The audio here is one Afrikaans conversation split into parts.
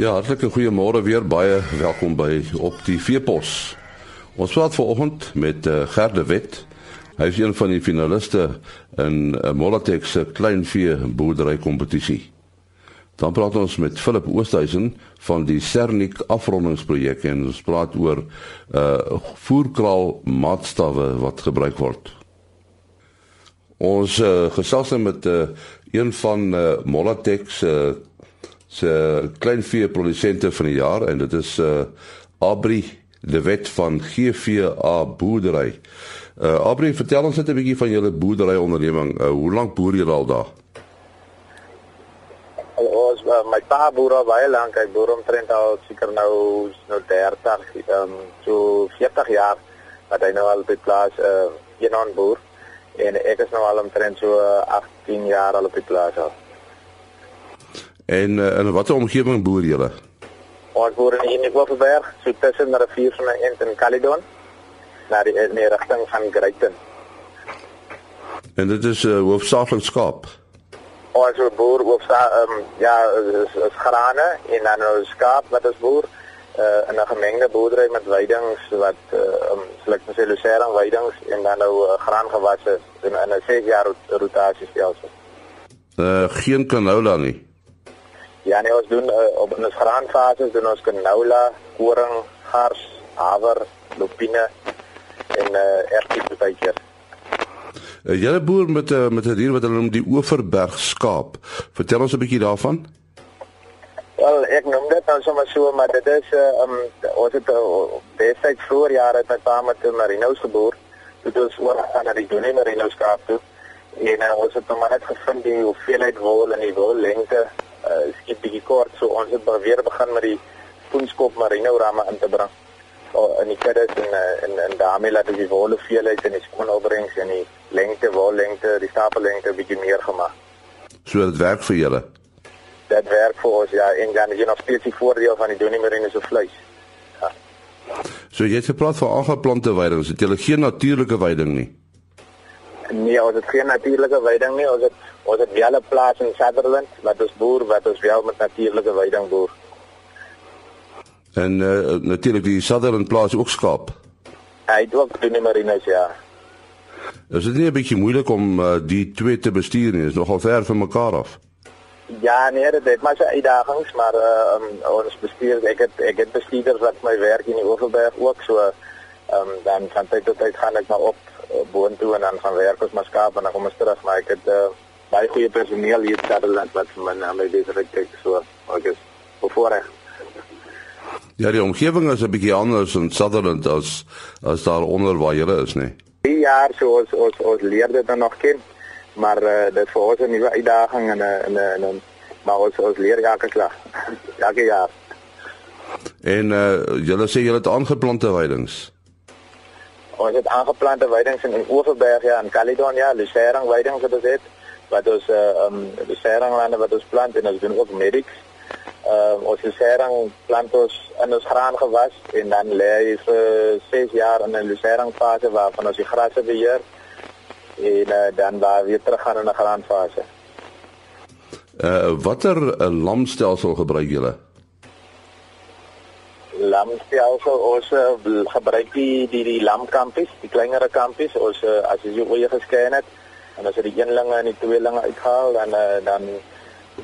Ja, hartlike goeiemôre weer. Baie welkom by op die Veepos. Ons praat vanoggend met uh, Gerde Wet. Hy is een van die finaliste in 'n uh, Molatex se kleinvee boerdery kompetisie. Dan praat ons met Philip Oosthuizen van die Sernik afrondingsprojek en ons praat oor uh voerkraal maatstawwe wat gebruik word. Ons uh, gesels met uh, een van uh, Molatex uh, se kleinvee produsente van die jaar en dit is uh Abri De Wet van GVA boerdery. Uh Abri, vertel ons net 'n bietjie van julle boerdery onderneming. Uh, hoe lank boer julle al daar? Ons my pa boer al baie lank. Hy boer omtrent al seker nou nou 30, ehm um, so 40 jaar wat hy nou al by plaas uh eenon boer en ek is nou al omtrent so 18 jaar al op die plaas al. En uh, in watter omgewing boer julle? Ons boer in Hoofberg, so tussen die rivier van Ent en Caledon, na die in die rigting van Greyton. En dit is uh, hoofsaaklik skaap. Ons boer hoofsaak ehm um, ja, is, is grane en dan nou skaap wat ons boer uh, in 'n gemengde boerdery met weidings wat ehm um, soos ek sê lucerne weidings en dan nou uh, graangewasse in 'n 6 jaar rotasiestelsel. Uh geen canola nie. Ja, nee, ons doen uh, op ons graanfase doen ons canola, koring, gars, haver, lupine en uh, ertjies baie keer. Uh, julle boer met uh, met 'n dier wat hulle noem die Oeverberg skaap. Vertel ons 'n bietjie daarvan. Wel, ek noem dit nou sommer so, maar dit is uh, um ons het uh, destyds vroeër jare het my pa met 'n merino geboer. Dit is oor aan na die Johnny merino skaap toe. En uh, ons het maar net gevind die hoeveelheid wol en die wol lengte uh, skiet bietjie kort so ons het weer begin met die spoenskop merino ramme in te bring. Oh, in die kuddes en uh, en en daarmee laat die wolle veelheid en die skoonopbrengs en die lengte wol lengte die stapellengte bietjie meer gemaak. So dit werk vir julle? Dit werk vir ons ja en dan is jy nog steeds die voordeel van die donie merino se vleis. Ja. So jy het gepraat van aangeplante weidings. Het jy geen natuurlike weiding nie? Nee, ons het geen natuurlike weiding nie. Ons het ons het wel 'n plaas in Sutherland wat ons boer wat ons wel met natuurlike weiding boer. En uh, natuurlik die Sutherland plaas ook skaap. Hy het ook die marinas ja. Is dit nie 'n bietjie moeilik om uh, die twee te bestuur nie? Is nogal ver van mekaar af. Ja, nee, dit het maar sy uitdagings, maar uh, um, ons bestuur ek het ek het bestuurders wat my werk in die Oeverberg ook so ehm um, dan van tyd tot tyd gaan ek maar op uh, boontoe en dan gaan werk ons maar skaap en dan kom ons terug, maar ek het uh, baie goeie personeel hier in Sutherland wat vir my na my besigheid kyk so ek is bevoorreg. Ja, die omgewing is 'n bietjie anders in Sutherland as as daar onder waar jy is, nee. Die jaar so ons ons ons leer dit dan nog ken, maar uh, dit vir ons 'n nuwe uitdaging en 'n en 'n maar ons ons leer elke slag. elke jaar. En uh julle sê julle het aangeplante weidings. Ons het aangeplante weidings in Oeverberg ja in Caledonia, Lucerne weidings wat ons het wat ons uh um Lucerne wat ons plant en ons doen ook medics uh, ons lucerne plant ons in ons graan gewas en dan lê hy vir 6 jaar in 'n lucerne fase waarvan ons die grasse beheer en uh, dan waar weer terug gaan in 'n graanfase. Uh watter uh, lamstelsel gebruik julle? Lamstelsel ons uh, gebruik die die die lamkampies, die kleinere kampies. Ons uh, as jy oeye geskei het en as jy die eenlinge en die tweelinge uithaal dan uh, dan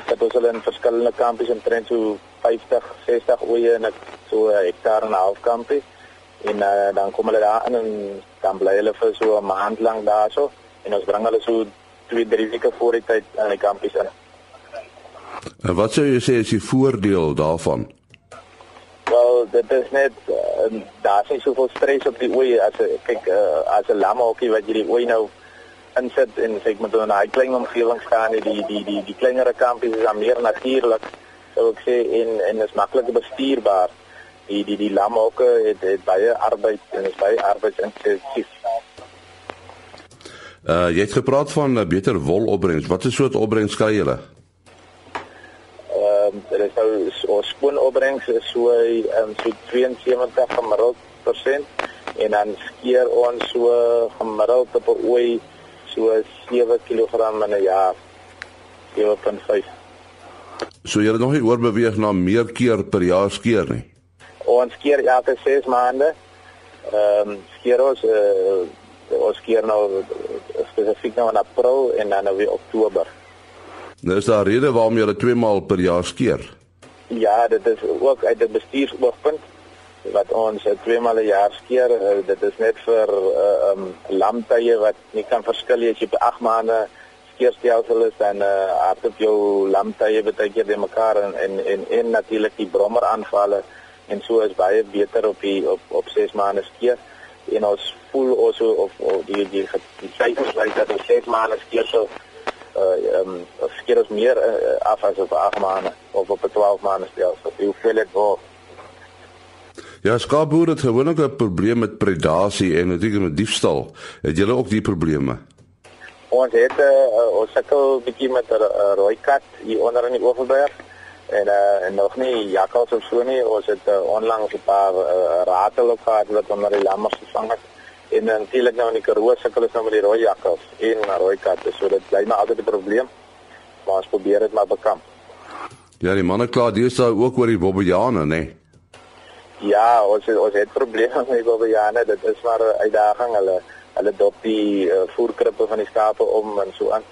dat ons hulle in verskillende kampies omtrent so 50, 60 oeye in 'n so 'n hektaar en 'n half kampie. En uh, dan kom hulle daar in en dan bly hulle vir so 'n maand lank daarso en ons bring hulle so 2, 3 weke voor die tyd in die kampies in. En wat sou jy sê is die voordeel daarvan? Wel, dit is net uh, daar's nie soveel stres op die oeye as kyk uh, as 'n lamhokkie wat jy die ooi nou insit en sê ek moet in 'n klein omgewing staan die die die die, die kleinere kampies is dan meer natuurlik sou ek sê en en is maklik bestuurbaar die die die lamhokke het, het baie arbeid en is baie arbeidsintensief Uh jy het gepraat van 'n uh, beter wolopbrengs. Wat is soort opbrengs kry julle? Ehm um, dit is nou ons skoonopbrengs is so um, so 72 gemiddeld persent en dan skeer ons so gemiddeld op 'n ooi so 7 kg in 'n jaar. 7.5. So jy het nog nie oorbeweeg na meer keer per jaar skeer nie. Ons keer elke 6 maande. Ehm um, skeer ons uh, ons keer nou spesifiek nou in April en dan nou weer Oktober. Nou is daar rede waarom jy dit twee maal per jaar skeer. Ja, dit is ook uit 'n bestuursoogpunt wat ons uh, twee maal 'n jaar skeer. Uh, dit is net vir uh, um lamtye wat nie kan verskil as jy per 8 maande skeerstelsel is dan uh, hardop jou lamtye baie keer de mekaar en en en, en natuurlik die brommer aanvalle en so is baie beter op die op op 6 maande skeer en ons voel ons of, of die die die syfers wys dat ons 6 maande skeer so uh ehm um, skeer ons meer uh, af as op 8 maande of op 12 maande stelsel. Voel dit wel Ja, skaapboere het gewoonlik 'n probleem met predasie en natuurlik met diefstal. Het julle ook die probleme? Ons het uh, ons sukkel bietjie met 'n uh, rooi kat hier onder in die Oeverberg en uh, en nog nie jakkals of so nie. Ons het uh, onlangs 'n paar uh, ratel op gehad wat onder die lammers gevang het. En natuurlik nou in die Karoo sukkel ons nou met die rooi jakkals en maar rooi katte. So dit bly maar altyd 'n probleem. Maar ons probeer dit maar bekamp. Ja, die manne kla dis ook oor die bobbejane, nê? Nee. Ja, ons het, ons het probleme met bobbejane. Dit is maar 'n uitdaging. Hulle hulle dop die uh, voerkrippe van die skape om en so aan.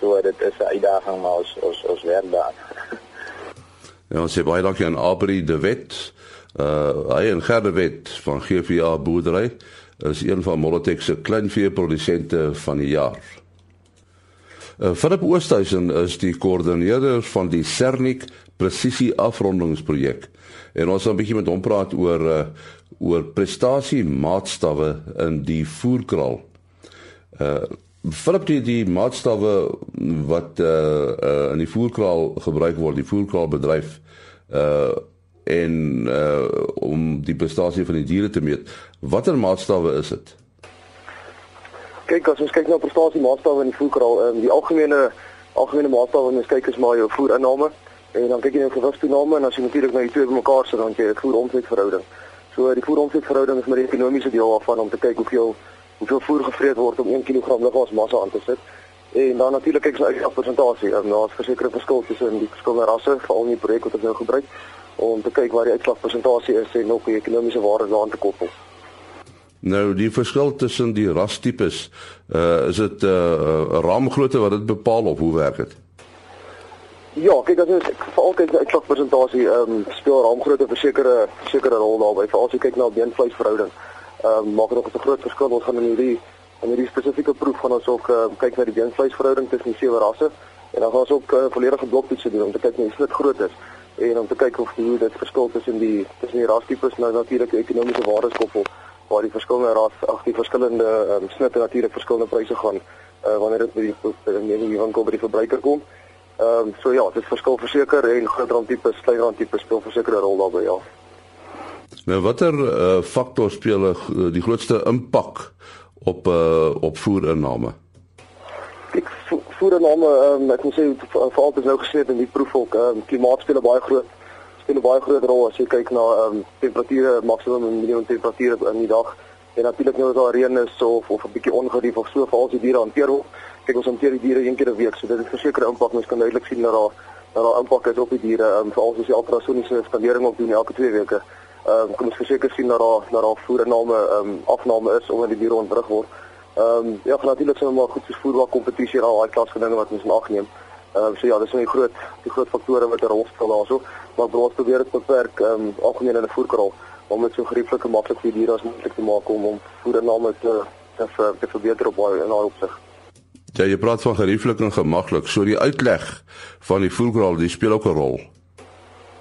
So dit is 'n uitdaging maar ons ons ons werk daar. ja, ons sê baie dankie aan Abri de Wet. Uh hy en Gerde Wet van GVA boerdery is een van Molotek se kleinveeprodusente van die jaar. Uh, Philip Oosthuizen is die koördineerder van die Cernik presisie afrondingsprojek. En ons gaan 'n bietjie met hom praat oor uh, oor prestasie maatstawwe in die voerkraal. Uh Philip die, die maatstawwe wat uh, uh in die voerkraal gebruik word, die voerkraalbedryf uh en uh om die prestasie van die diere te meet. Watter maatstawwe is dit? Kyk, as ons kyk na prestasie maatstawwe in die voerkraal, um, die algemene algemene maatstawwe wat ons kyk is maar jou voerinname en dan kyk jy na gewigstoename en as jy natuurlik na die twee bymekaar sit dan jy 'n voer-omsetverhouding. So die voer-omsetverhouding is maar die ekonomiese deel daarvan om te kyk hoeveel hoeveel voer gevreet word om 1 kg liggaamsmassa aan te sit. En dan natuurlik kyk ons uit op persentasie. Um, Daar's versekerde verskil tussen die verskillende rasse, veral in die projek wat ons nou gebruik om te kyk wat die uitslagpersentasie is en ook die ekonomiese waarde daaraan te koppel. Nou die verskil tussen die rastipes, uh is dit 'n uh, raamgrootte wat dit bepaal of hoe werk dit? Ja, kyk as ons veral kyk na uitslagpersentasie, ehm um, speel raamgrootte 'n versekerde versekerde rol daarbey. Veral as jy kyk na beenvleisverhouding, ehm um, maak dit 'n groot verskil. Ons gaan in hierdie in hierdie spesifieke proef van ons ook uh, kyk na die beenvleisverhouding tussen die sewe rasse en dan gaan ons ook uh, volledige bloktoetse doen om te kyk hoe dit groot is en om te kyk of hoe dit verskil tussen die tussen die rastipes nou natuurlik die ekonomiese waardes koppel waar die verskillende ras ag die verskillende um, snitte natuurlik verskillende pryse gaan uh, wanneer dit by die by die winkel by die verbruiker kom. Ehm um, so ja, dit verskil verseker en groot randtipes, klein randtipes speel verseker 'n rol daarbey ja. Nou watter uh, faktor speel uh, die grootste impak op uh, op voerinname? Ek voerinname ehm um, ek moet sê veral is nou gesê in die proef ook ehm um, klimaat speel 'n baie groot speel 'n baie groot rol as jy kyk na um, temperature maksimum en minimum temperature in die dag. En natuurlik nou as daar reën is of of 'n bietjie ongerief of so vir al die diere hanteer word. Kyk ons hanteer die diere een keer 'n week so dit het verseker impak. Mens kan duidelik sien dat daar dat daar impak is op die diere um, veral as jy ultrasoniese skandering op doen elke 2 weke. Ehm um, kom ons verseker sien dat daar dat daar voerinname ehm um, afname is omdat die diere ontwrig word. Ehm um, ja natuurlik sien ons maar goed soos voerbaar kompetisie al daai klas gedinge wat ons mag neem. ehm um, so ja dis 'n groot die groot faktore wat 'n rol speel daarso maar ons probeer dit beperk ehm um, algemeen in 'n voerkraal om dit so gerieflik en maklik vir die diere as moontlik te maak om om voerinname te te, te verbeter op daai in daai opsig Ja, jy praat van gerieflik en gemaklik. So die uitleg van die voelkraal, die speel ook 'n rol.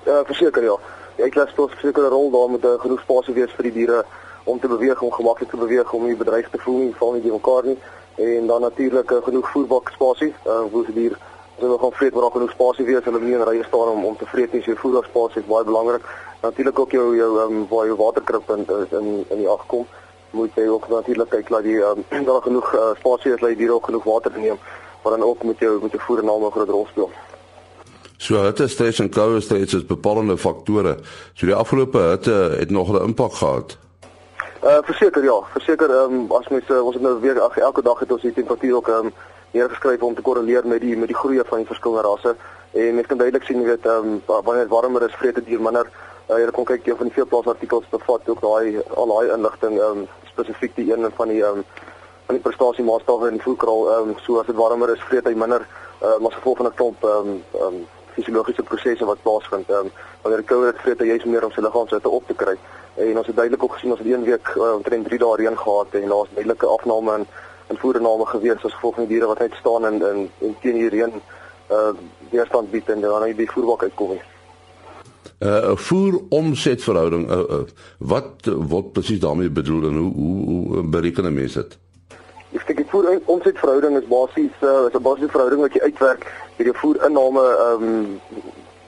Ja, verseker ja. Die uitleg speel 'n rol daar met 'n genoeg spasie wees vir die diere om te beweeg, om gemaklik te beweeg, om nie bedreig te voel nie, val nie die mekaar nie. En dan natuurlik genoeg voerbak spasie, uh vir die dier. Hulle gaan vreet, moet daar genoeg spasie wees. Hulle moet nie in rye staan om om te vreet nie. So voerbak spasie is baie belangrik. Natuurlik ook jou jou um, waar jou waterkrip in in in die agkom moet jy ook natuurlik kyk dat jy um, daar genoeg uh, spasie het dat jy diere ook genoeg water neem maar dan ook met jou met jou voedername 'n groot rol speel. So hitte stres en koue stres is bepalende faktore. So die afgelope hitte het nog 'n impak gehad. Uh verseker ja, verseker ehm um, as mens uh, ons het nou weer elke dag het ons die temperatuur ook ehm um, neergeskryf om te korreleer met die met die groei van die verskillende rasse En mens kan duidelik sien jy weet ehm um, wanneer dit warmer is, vreet dit dier minder. Uh, jy kan kyk een van die veelplaas artikels bevat ook daai al daai inligting ehm um, spesifiek die een van die ehm um, van die prestasie maatstawwe in voedkraal ehm um, so as dit warmer is, vreet hy minder uh, maar gevolg van 'n klomp ehm um, ehm um, fisiologiese prosesse wat plaasvind. Ehm um, wanneer die koue dit vreet hy juist meer om sy liggaamshitte op te kry. En ons het duidelik ook gesien ons het een week uh, omtrent 3 dae reën gehad en daar's duidelike afname in in voedername gewees as gevolg van die diere wat net staan in in, in teen die reën uh weerstand bied en dan uit die voerbak uitkom. 'n uh, voer omsetverhouding uh, uh, wat word presies daarmee bedoel en hoe hoe, hoe bereken mense dit? Ek dink die voer omsetverhouding is basies uh, is 'n basiese verhouding wat jy uitwerk deur jou voerinname um,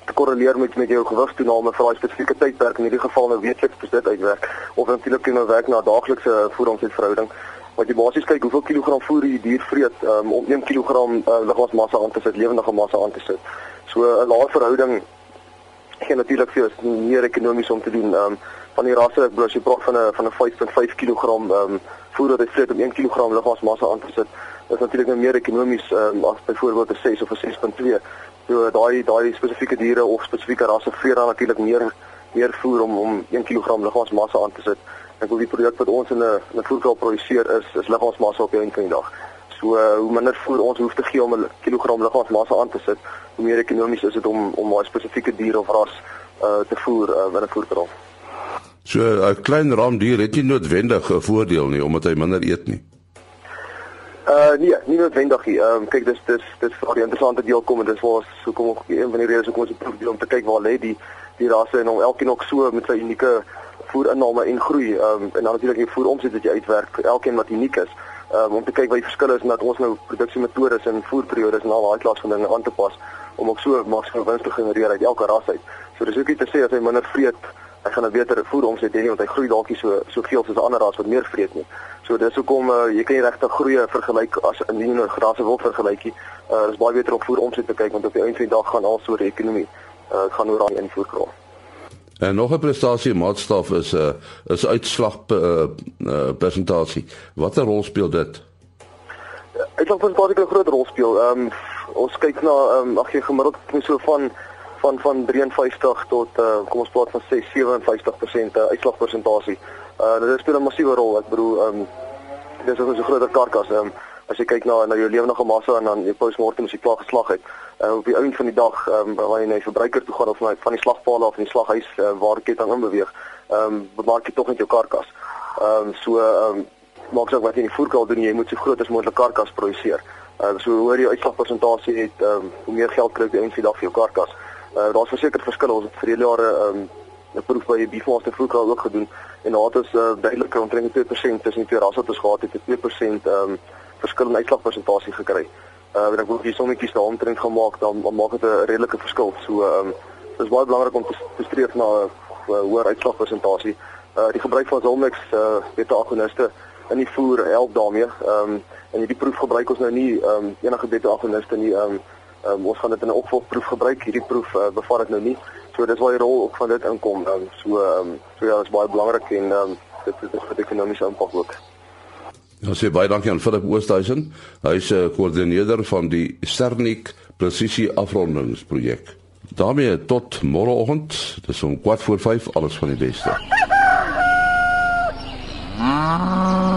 te korreleer met met jou gewigstoename vir daai spesifieke tydperk in hierdie geval nou weekliks presies uitwerk of natuurlik jy nou werk na daaglikse voeromsetverhouding wat jy basies kyk hoeveel kilogram voer die dier vreet um, om 1 kg uh, liggaamsmassa aan te sit, lewendige massa aan te sit. So 'n lae verhouding gee natuurlik vir jou meer ekonomies om te doen. Um, van die rasse ek bedoel as jy praat van 'n van 'n 5.5 kg um, voer wat hy vreet om 1 kg liggaamsmassa aan te sit, is natuurlik nou meer ekonomies um, as byvoorbeeld 'n 6 of 'n 6.2. So daai daai spesifieke diere of spesifieke rasse vreet dan natuurlik meer meer voer om om 1 kg liggaamsmassa aan te sit. Ek wil die produk wat ons in 'n 'n voerkraal produseer is is liggaamsmassa op die einde van die dag. So uh, hoe minder voer ons hoef te gee om 'n kilogram liggaamsmassa aan te sit, hoe meer ekonomies is dit om om daai spesifieke dier of ras uh, te voer uh, in 'n voerkraal. So 'n klein raamdier het nie noodwendig 'n voordeel nie omdat hy minder eet nie. Uh nee, nie noodwendig nie. Ehm um, kyk dis dis dis vir die interessante deel kom en dis waar so kom ook een van die redes hoekom ons 'n doen om te kyk waar lê die die rasse en om elkeen ook so met sy unieke voerinname en groei um, en dan natuurlik die voeromset wat jy uitwerk vir elkeen wat uniek is um, om te kyk wat die verskille is en dat ons nou produksiemetodes en voerperiodes en al daai klas van dinge aan te pas om ook so maksimum wins te genereer uit elke ras uit. So dis ook nie te sê as hy minder vreet, hy gaan 'n beter voeromset hê want hy groei dalk nie so soveel soos 'n ander ras wat meer vreet nie. So dis hoekom uh, jy kan nie regtig groei vergelyk as in die rasse wil vergelyk nie. Uh, dis baie beter om voeromset te kyk want op die einde van die dag gaan al so die ekonomie uh, gaan oor die invoerkraal. En nog 'n prestasie maatstaf is 'n uh, is uitslag uh, uh, presentasie. Watter rol speel dit? Uitslag presentasie kan 'n groot rol speel. Ehm um, ons kyk na ehm um, ag jy gemiddeld so van van van 53 tot uh, kom ons praat van 6 57% uh, uitslagpersentasie. Uh dit speel 'n massiewe rol. Ek bedoel ehm um, dis ook 'n groot karkas. Ehm um, as jy kyk na na jou lewendige massa en dan jou postmortem as jy klaar geslag het uh, op die einde van die dag um, wanneer jy na die verbruiker toe gaan of na van die slagpaal af in die slaghuis uh, waar die ketting in beweeg ehm um, bemark jy tog net jou karkas. Ehm um, so ehm um, maak saak wat jy in die voerkraal doen jy moet so groot as moontlik karkas produseer. Ehm uh, so hoe hoër jy uitslagpersentasie het ehm um, hoe meer geld kry jy eintlik die dag vir jou karkas. Uh, Daar's verseker verskille ons het vir die jare ehm um, 'n proef by die beefmaster voerkraal ook gedoen en daar het ons uh, duidelik omtrent 2% tussen die twee rasse wat ons gehad het, 'n 2% ehm um, verskil in uitslagpersentasie gekry. Uh ek wil hier sommetjies daar omtrent gemaak dan, dan maak dit 'n redelike verskil. So ehm um, dis baie belangrik om te, te streef na 'n uh, hoër uitslagpersentasie. Uh die gebruik van Zolmex uh beta-agoniste in die voer help daarmee. Ehm um, en hierdie proef gebruik ons nou nie ehm um, enige beta-agoniste nie. Ehm um, um, ons gaan dit in 'n opvolgproef gebruik. Hierdie proef uh, bevat dit nou nie. So dis waar die rol ook van dit inkom. Um, so um, so ja, dit is baie belangrik en um, dit het 'n ekonomiese impak ook. En ons sê baie dankie aan Philip Oosthuizen. Hy's 'n eh, koördineerder van die Sernik presisie afrondingsprojek. daarmee tot môreoggend, dis om 4 voor 5 alles van die beste. Ah.